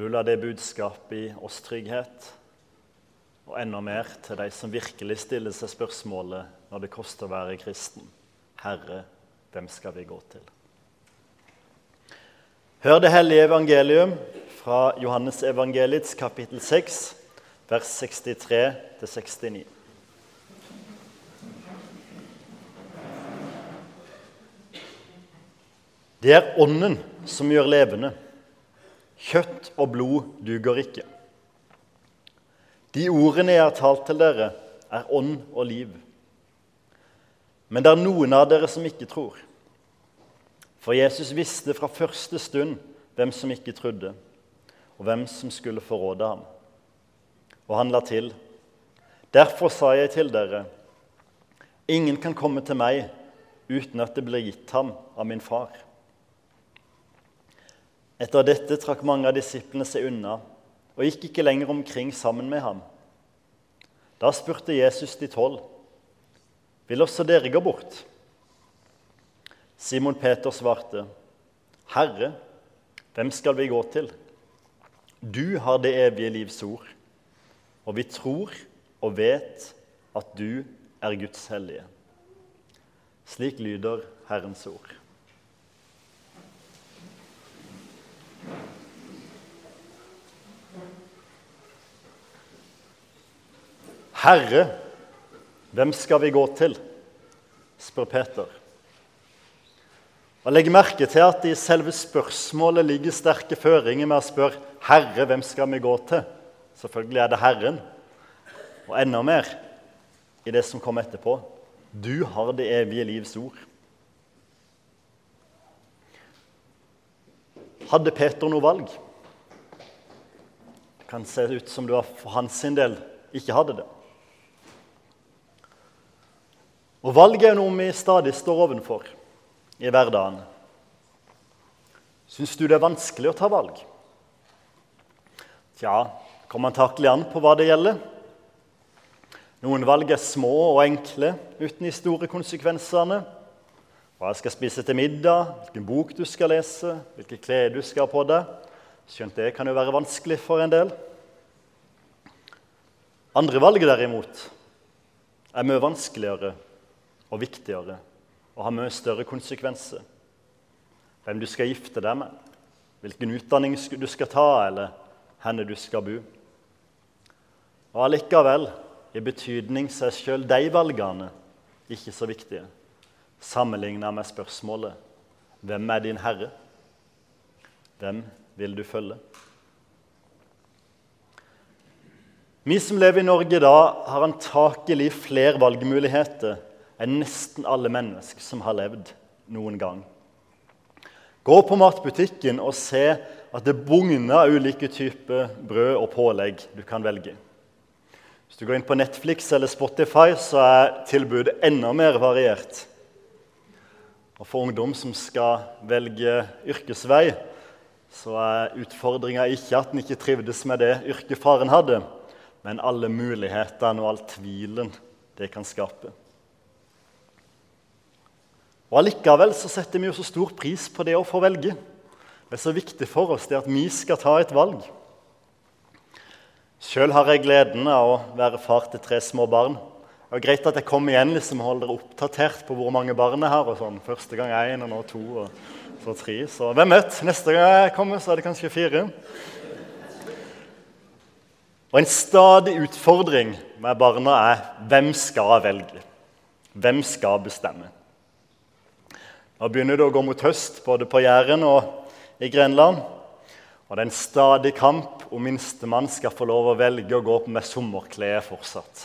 Du la det budskapet i oss trygghet, og enda mer til de som virkelig stiller seg spørsmålet når det koster å være kristen. Herre, hvem skal vi gå til? Hør det hellige evangelium fra Johannes evangeliets kapittel 6, vers 63-69. Det er Ånden som gjør levende. Kjøtt og blod duger ikke. De ordene jeg har talt til dere, er ånd og liv. Men det er noen av dere som ikke tror. For Jesus visste fra første stund hvem som ikke trodde, og hvem som skulle forråde ham. Og han la til.: Derfor sa jeg til dere, ingen kan komme til meg uten at det blir gitt ham av min far. Etter dette trakk mange av disiplene seg unna og gikk ikke lenger omkring sammen med ham. Da spurte Jesus de tolv, 'Vil også dere gå bort?' Simon Peter svarte, 'Herre, hvem skal vi gå til?' Du har det evige livs ord, og vi tror og vet at du er Guds hellige. Slik lyder Herrens ord. Herre, hvem skal vi gå til? spør Peter. Og Legg merke til at i selve spørsmålet ligger sterke føringer med å spørre Herre, hvem skal vi gå til? Selvfølgelig er det Herren. Og enda mer i det som kommer etterpå. Du har det evige livs ord. Hadde Peter noe valg? Det kan se ut som det var for hans del ikke hadde det. Og valg er noe vi stadig står ovenfor i hverdagen. Syns du det er vanskelig å ta valg? Tja, kommer antakelig an på hva det gjelder. Noen valg er små og enkle uten de store konsekvensene. Hva jeg skal spise til middag, hvilken bok du skal lese, hvilke klær du skal ha på deg. Skjønt det kan jo være vanskelig for en del. Andre valg, derimot, er mye vanskeligere og viktigere og har mye større konsekvenser. Hvem du skal gifte deg med, hvilken utdanning du skal ta, eller hvor du skal bo. Og allikevel, i betydning så er sjøl de valgene ikke så viktige sammenligna med spørsmålet hvem er din herre? Hvem vil du følge? Vi som lever i Norge da, har antakelig flere valgmuligheter enn nesten alle mennesker som har levd noen gang. Gå på matbutikken og se at det bugner ulike typer brød og pålegg du kan velge. Hvis du går inn på Netflix eller Spotify, så er tilbudet enda mer variert. Og For ungdom som skal velge yrkesvei, så er utfordringa ikke at en ikke trivdes med det yrket faren hadde, men alle mulighetene og all tvilen det kan skape. Og Allikevel så setter vi jo så stor pris på det å få velge. Det er så viktig for oss det at vi skal ta et valg. Sjøl har jeg gleden av å være far til tre små barn. Det er greit at jeg kommer igjen liksom, og holder dere oppdatert på hvor mange barn jeg har. og sånn. Første gang én, og nå to, og så tre. Så hvem vet? Neste gang jeg kommer, så er det kanskje fire. Og En stadig utfordring med barna er hvem skal velge? Hvem skal bestemme? Nå begynner det å gå mot høst både på Jæren og i Grenland. Og det er en stadig kamp om minstemann skal få lov å velge å gå med sommerklær fortsatt.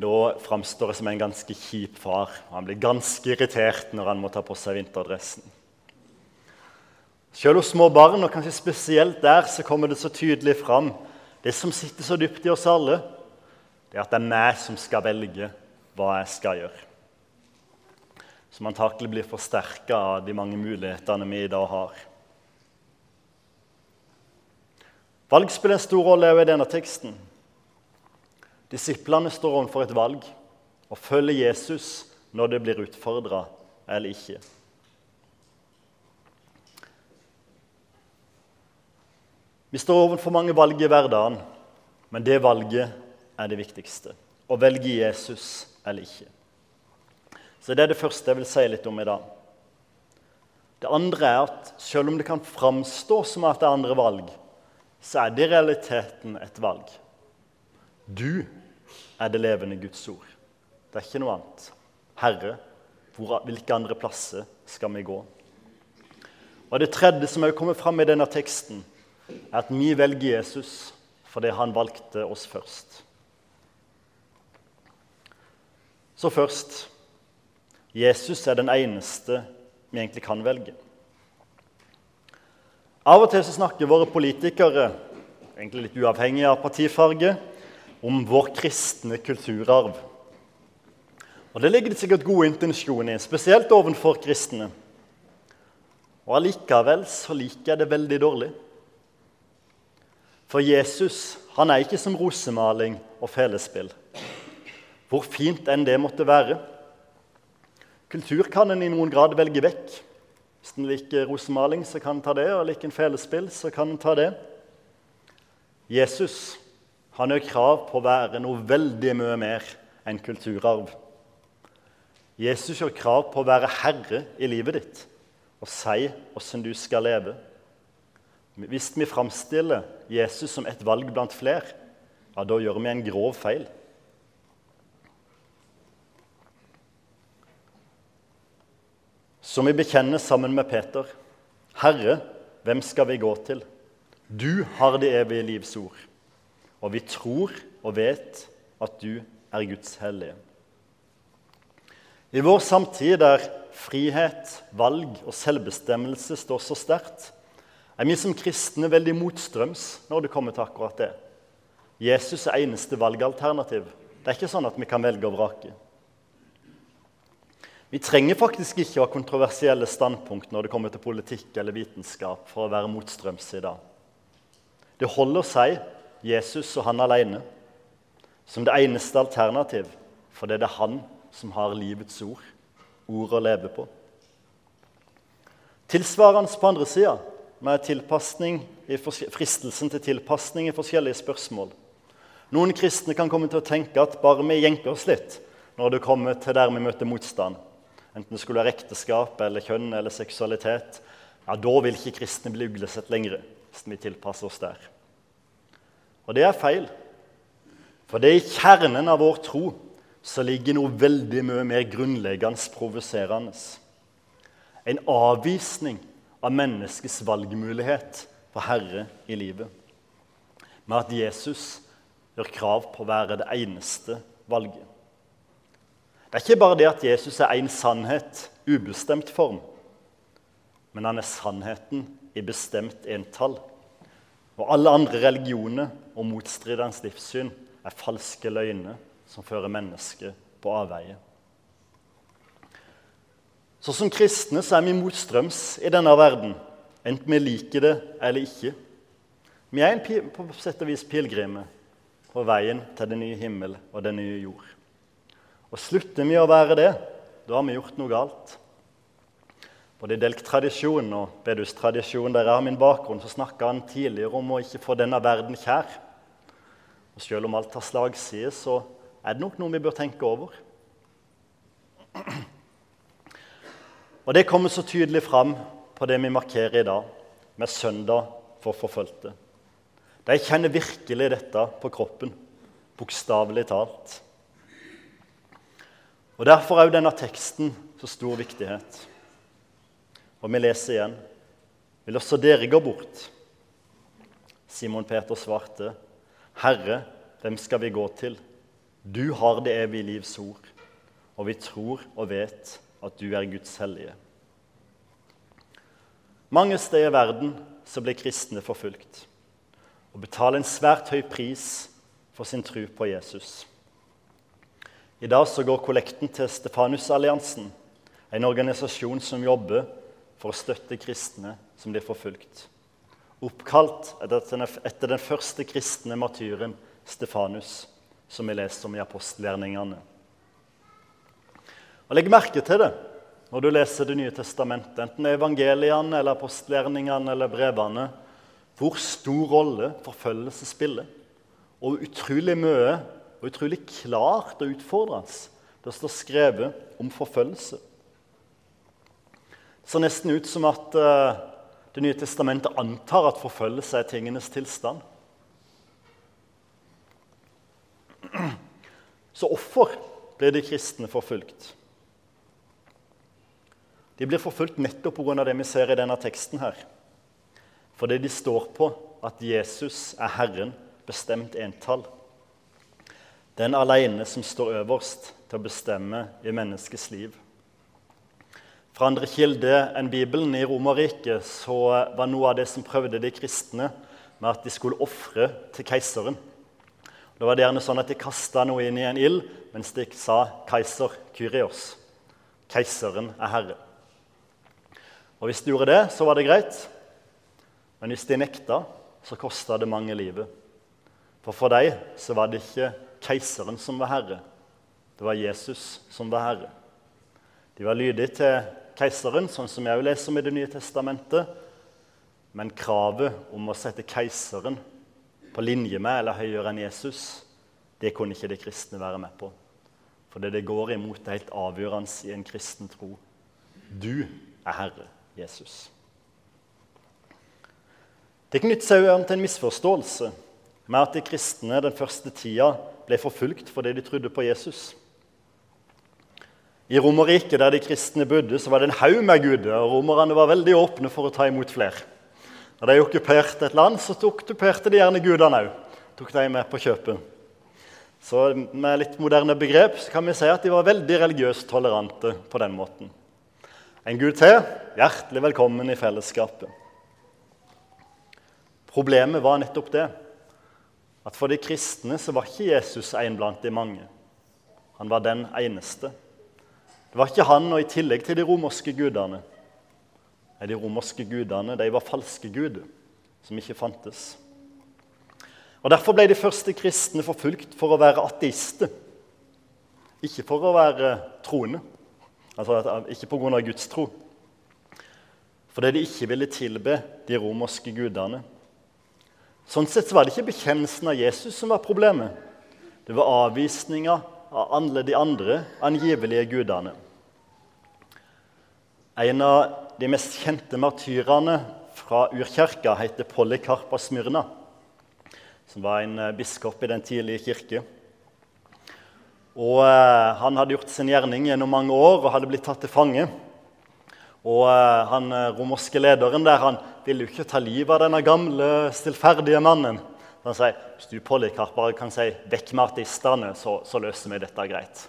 Da framstår jeg som en ganske kjip far. og Han blir ganske irritert når han må ta på seg vinterdressen. Selv hos små barn, og kanskje spesielt der, så kommer det så tydelig fram det som sitter så dypt i oss alle, det er at det er meg som skal velge hva jeg skal gjøre som antakelig blir forsterka av de mange mulighetene vi i dag har. Valg spiller en stor rolle i denne teksten. Disiplene står overfor et valg og følger Jesus når det blir utfordra eller ikke. Vi står overfor mange valg i hverdagen, men det valget er det viktigste. Å velge Jesus eller ikke. Så Det er det første jeg vil si litt om i dag. Det andre er at selv om det kan framstå som at det er andre valg, så er det i realiteten et valg. Du er det levende Guds ord. Det er ikke noe annet. Herre, hvor, hvilke andre plasser skal vi gå? Og Det tredje som også kommer fram i denne teksten, er at vi velger Jesus fordi han valgte oss først. Så først Jesus er den eneste vi egentlig kan velge. Av og til så snakker våre politikere, egentlig litt uavhengig av partifarge, om vår kristne kulturarv. Og Det ligger det sikkert gode intensjoner i, spesielt overfor kristne. Og Allikevel så liker jeg det veldig dårlig. For Jesus han er ikke som rosemaling og felespill. Hvor fint enn det måtte være. Kultur kan en i noen grad velge vekk. Hvis en liker rosemaling, så kan en ta det, og liker en felespill, så kan en ta det. Jesus han har krav på å være noe veldig mye mer enn kulturarv. Jesus har krav på å være herre i livet ditt og si åssen du skal leve. Hvis vi framstiller Jesus som et valg blant flere, ja, da gjør vi en grov feil. Så vi bekjenner sammen med Peter. Herre, hvem skal vi gå til? Du har det evige livs ord, og vi tror og vet at du er Guds hellige. I vår samtid, der frihet, valg og selvbestemmelse står så sterkt, er vi som kristne veldig motstrøms når det kommer til akkurat det. Jesus er eneste valgalternativ. Det er ikke sånn at vi kan velge og vrake. Vi trenger faktisk ikke å ha kontroversielle standpunkt når det kommer til politikk eller vitenskap for å være motstrøms i dag. Det holder å si Jesus og han alene som det eneste alternativ, for det er han som har livets ord, ord å leve på. Tilsvarende på andre sida med fristelsen til tilpasning i forskjellige spørsmål. Noen kristne kan komme til å tenke at bare vi jenker oss litt når det kommer til der vi møter motstand, enten det skulle være ekteskap eller kjønn eller seksualitet, ja, da vil ikke kristne bli uglesett lenger hvis vi tilpasser oss der. Og det er feil. For det er i kjernen av vår tro så ligger noe veldig mye mer grunnleggende provoserende. En avvisning av menneskets valgmulighet for Herre i livet. Med at Jesus gjør krav på å være det eneste valget. Det er ikke bare det at Jesus er én sannhet, ubestemt form. Men han er sannheten i bestemt entall. Og alle andre religioner og motstriderens livssyn er falske løgner som fører mennesket på avveie. Så som kristne så er vi motstrøms i denne verden, enten vi liker det eller ikke. Vi er en, på sett og vis pilegrimer på veien til den nye himmel og den nye jord. Og slutter vi å være det, da har vi gjort noe galt. Både i delktradisjonen og bedus-tradisjonen, der jeg har min bakgrunn, så snakka han tidligere om å ikke få denne verden kjær. Og Selv om alt har slagside, så er det nok noe vi bør tenke over. Og Det kommer så tydelig fram på det vi markerer i dag, med søndag for forfulgte. De kjenner virkelig dette på kroppen, bokstavelig talt. Og Derfor er jo denne teksten så stor viktighet. Og vi leser igjen. Vil også dere gå bort? Simon Peter svarte, Herre, hvem skal vi gå til? Du har det evige livs ord, og vi tror og vet at du er Guds hellige. Mange steder i verden så blir kristne forfulgt og betaler en svært høy pris for sin tro på Jesus. I dag så går kollekten til Stefanusalliansen, en organisasjon som jobber for å støtte kristne som blir forfulgt. Oppkalt etter den første kristne martyren Stefanus, som vi leser om i apostelgjerningene. Og Legg merke til det når du leser Det nye testamentet, enten evangeliene, eller apostelgjerningene eller brevene, hvor stor rolle forfølgelse spiller. Og utrolig mye og utrolig klart og utfordrende det står skrevet om forfølgelse. Det ser nesten ut som at uh, Det nye testamentet antar at forfølgelse er tingenes tilstand. Så hvorfor blir de kristne forfulgt? De blir forfulgt nettopp pga. det vi ser i denne teksten. her. Fordi de står på at Jesus er Herren, bestemt entall. Den alene som står øverst til å bestemme i menneskets liv. Fra andre kilder enn Bibelen i Romerriket så var noe av det som prøvde de kristne med at de skulle ofre til keiseren. Da var det gjerne sånn at De kasta noe inn i en ild mens de sa 'Keiser Kyrios'. Keiseren er herre. Og Hvis de gjorde det, så var det greit. Men hvis de nekta, så kosta det mange livet. For for dem så var det ikke keiseren som var herre. Det var Jesus som var herre. De var lydige til keiseren, sånn som jeg leser om i Det nye testamentet. Men kravet om å sette keiseren på linje med eller høyere enn Jesus, det kunne ikke de kristne være med på. For det går imot er helt avgjørende i en kristen tro. Du er herre. Jesus. Det knytter seg til en misforståelse med at de kristne den første tida ble forfulgt fordi de trodde på Jesus. I Romerriket, der de kristne bodde, så var det en haug med guder. og Romerne var veldig åpne for å ta imot flere. Når de okkuperte et land, så okkuperte de gjerne gudene òg. Tok de med på kjøpet. Så med litt moderne begrep så kan vi si at de var veldig religiøst tolerante på den måten. En Gud til, hjertelig velkommen i fellesskapet. Problemet var nettopp det at for de kristne så var ikke Jesus en blant de mange. Han var den eneste. Det var ikke han og i tillegg til de romerske gudene. Nei, De romerske gudene de var falske guder som ikke fantes. Og Derfor ble de første kristne forfulgt for å være ateister, ikke for å være troende. Altså ikke pga. Guds tro. Fordi de ikke ville tilbe de romerske gudene. Sånn sett var det ikke bekjennelsen av Jesus som var problemet. Det var avvisninga av alle de andre angivelige gudene. En av de mest kjente martyrene fra urkirka heter Polykarp av Smyrna, som var en eh, biskop i den tidlige kirke. Og eh, Han hadde gjort sin gjerning gjennom mange år og hadde blitt tatt til fange. Og eh, han eh, romerske lederen der, han ville jo ikke ta livet av denne gamle, stillferdige mannen. Han sier hvis du Polikarp, bare kan si 'vekk med artistene', så, så, løser vi dette greit.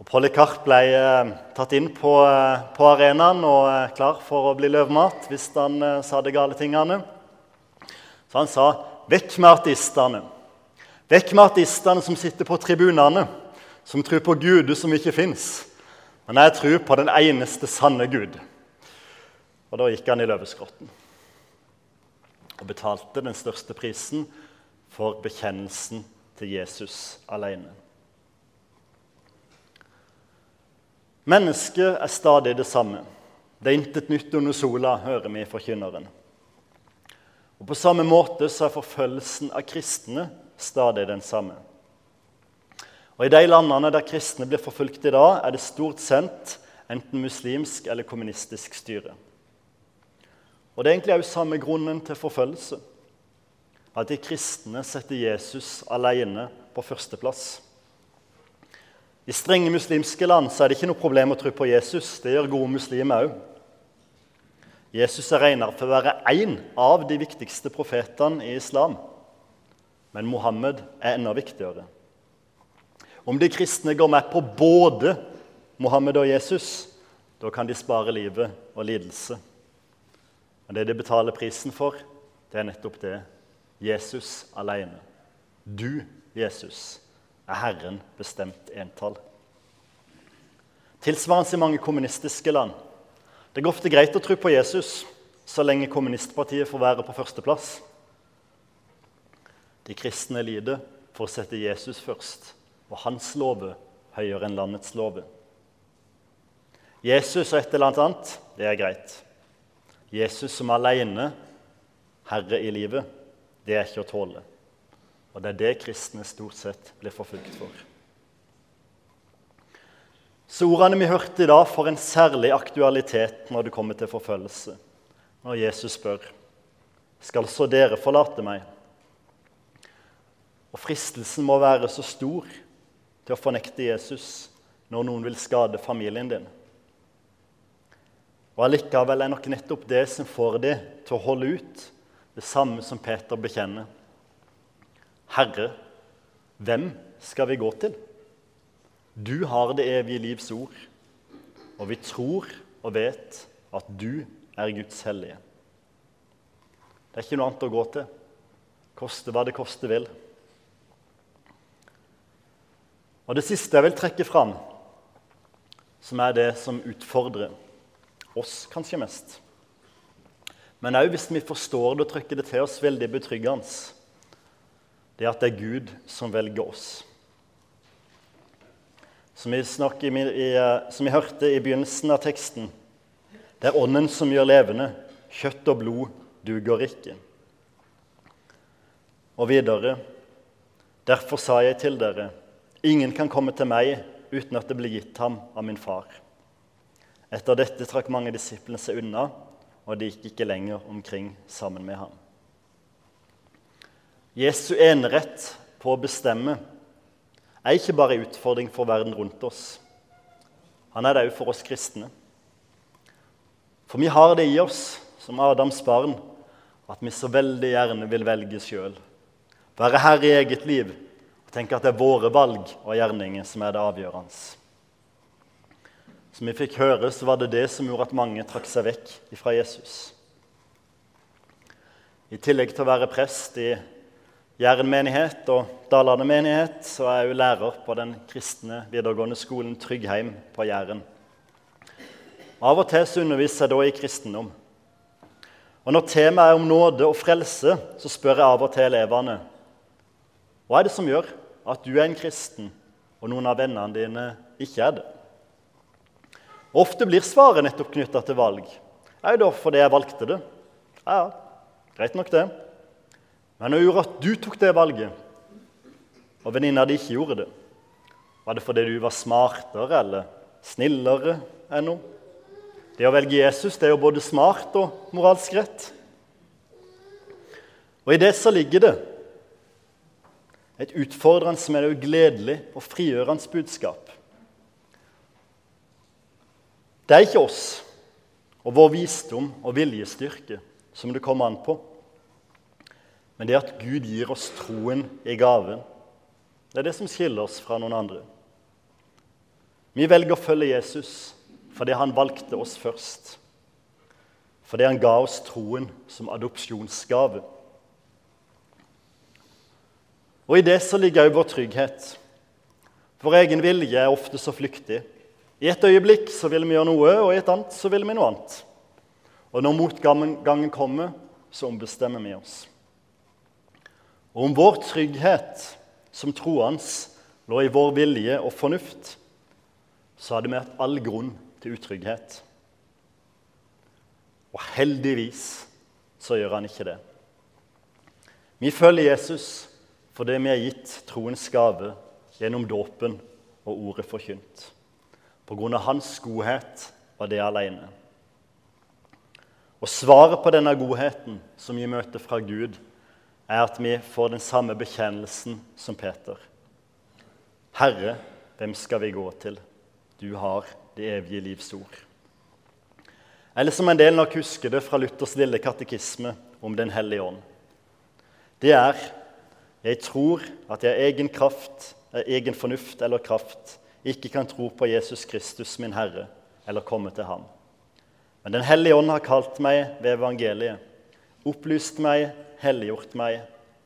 Og Polikarp ble eh, tatt inn på, eh, på arenaen og eh, klar for å bli løvmat hvis han eh, sa de gale tingene. Så han sa 'vekk med artistene'. Vekk med artistene som sitter på tribunene, som tror på guder som ikke fins. Men jeg tror på den eneste sanne Gud. Og da gikk han i løveskrotten og betalte den største prisen for bekjennelsen til Jesus alene. Mennesket er stadig det samme. Det er intet nytt under sola, hører vi forkynneren. Og På samme måte så er forfølgelsen av kristne stadig den samme. Og I de landene der kristne blir forfulgt i dag, er det stort sett enten muslimsk eller kommunistisk styre. Og Det er egentlig også samme grunnen til forfølgelse. At de kristne setter Jesus alene på førsteplass. I strenge muslimske land er det ikke noe problem å tro på Jesus. Det gjør gode muslimer òg. Jesus er regnet for å være én av de viktigste profetene i islam. Men Mohammed er enda viktigere. Om de kristne går med på både Mohammed og Jesus, da kan de spare livet og lidelse. Men det de betaler prisen for, det er nettopp det Jesus alene. Du, Jesus, er Herren bestemt entall. Tilsvarende i mange kommunistiske land. Det går ofte greit å tro på Jesus så lenge kommunistpartiet får være på førsteplass. De kristne lider for å sette Jesus først og hans lover høyere enn landets lover. Jesus og et eller annet annet, det er greit. Jesus som alene herre i livet, det er ikke å tåle. Og det er det kristne stort sett blir forfulgt for. Så ordene vi hørte i dag, får en særlig aktualitet når det kommer til forfølgelse. Når Jesus spør skal så dere forlate meg. Og fristelsen må være så stor til å fornekte Jesus når noen vil skade familien din. Og Allikevel er nok nettopp det som får dem til å holde ut, det samme som Peter bekjenner. Herre, hvem skal vi gå til? Du har det evige livs ord, og vi tror og vet at du er Guds hellige. Det er ikke noe annet å gå til. Koste hva det koste vil. Og Det siste jeg vil trekke fram, som er det som utfordrer oss kanskje mest Men òg hvis vi forstår det og trykker det til oss veldig betryggende, det er at det er Gud som velger oss. Som vi, i, som vi hørte i begynnelsen av teksten. Det er Ånden som gjør levende. Kjøtt og blod duger ikke. Og videre.: Derfor sa jeg til dere, ingen kan komme til meg uten at det blir gitt ham av min far. Etter dette trakk mange disiplene seg unna, og de gikk ikke lenger omkring sammen med ham. Jesu enerett på å bestemme er ikke bare en utfordring for verden rundt oss. Han er det òg for oss kristne. For vi har det i oss, som Adams barn, at vi så veldig gjerne vil velge sjøl. Være herre i eget liv og tenke at det er våre valg og gjerninger som er det avgjørende. Som vi fikk høre, så var det det som gjorde at mange trakk seg vekk fra Jesus. I tillegg til å være prest i Jæren menighet og Dalane menighet, så er jeg jo lærer på den kristne videregående skolen Tryggheim på Jæren. Av og til så underviser jeg da i kristendom. Og Når temaet er om nåde og frelse, så spør jeg av og til elevene hva er det som gjør at du er en kristen, og noen av vennene dine ikke er det. Ofte blir svaret nettopp knytta til valg. Jo da fordi jeg valgte det. Ja, greit nok det. Men hva gjorde at du tok det valget, og venninna di ikke gjorde det? Var det fordi du var smartere eller snillere enn henne? Det å velge Jesus det er jo både smart og moralsk rett. Og i det så ligger det et utfordrende, men også gledelig og frigjørende budskap. Det er ikke oss og vår visdom og viljestyrke som det kommer an på men det at Gud gir oss troen i gaven. Det er det som skiller oss fra noen andre. Vi velger å følge Jesus fordi han valgte oss først. Fordi han ga oss troen som adopsjonsgave. Og I det så ligger òg vår trygghet. Vår egen vilje er ofte så flyktig. I et øyeblikk så vil vi gjøre noe, og i et annet så vil vi noe annet. Og når motgangen kommer, så ombestemmer vi oss. Og om vår trygghet som troende lå i vår vilje og fornuft, så hadde vi hatt all grunn til utrygghet. Og heldigvis så gjør han ikke det. Vi følger Jesus fordi vi er gitt troens gave gjennom dåpen og ordet forkynt. På grunn av hans godhet var det alene. Og svaret på denne godheten som vi møter fra Gud, er at vi får den samme bekjennelsen som Peter. Herre, hvem skal vi gå til? Du har det evige livs ord. Eller som en del nok husker det fra Luthers lille katekisme om Den hellige ånd. Det er jeg tror at jeg egen kraft, egen fornuft eller kraft ikke kan tro på Jesus Kristus, min Herre, eller komme til ham. Men Den hellige ånd har kalt meg ved evangeliet, opplyst meg helliggjort meg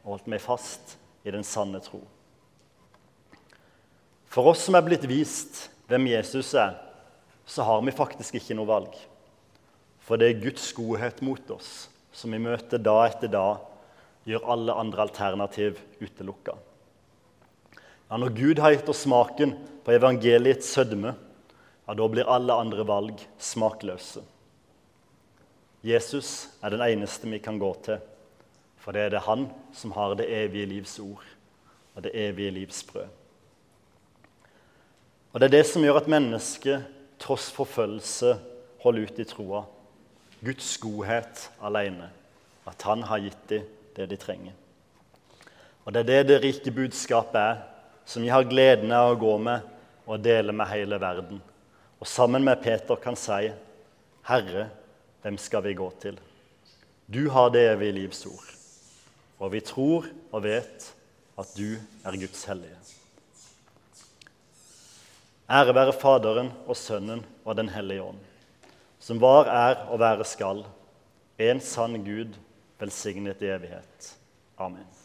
og holdt meg fast i den sanne tro. For oss som er blitt vist hvem Jesus er, så har vi faktisk ikke noe valg. For det er Guds godhet mot oss, som vi møter dag etter dag, gjør alle andre alternativ utelukka. Ja, når Gud har gitt oss smaken på evangeliets sødme, ja, da blir alle andre valg smakløse. Jesus er den eneste vi kan gå til For det er det Han som har det evige livs ord og det evige livs brød. Og Det er det som gjør at mennesket, tross forfølgelse, holder ut i troa. Guds godhet alene. At Han har gitt dem det de trenger. Og Det er det det rike budskapet er, som jeg har gleden av å gå med og dele med hele verden. Og sammen med Peter kan si, 'Herre, hvem skal vi gå til?' Du har det evige livs ord, og vi tror og vet at du er Guds hellige. Ære være Faderen og Sønnen og Den hellige ånd, som var, er og være skal, en sann Gud, velsignet i evighet. Amen.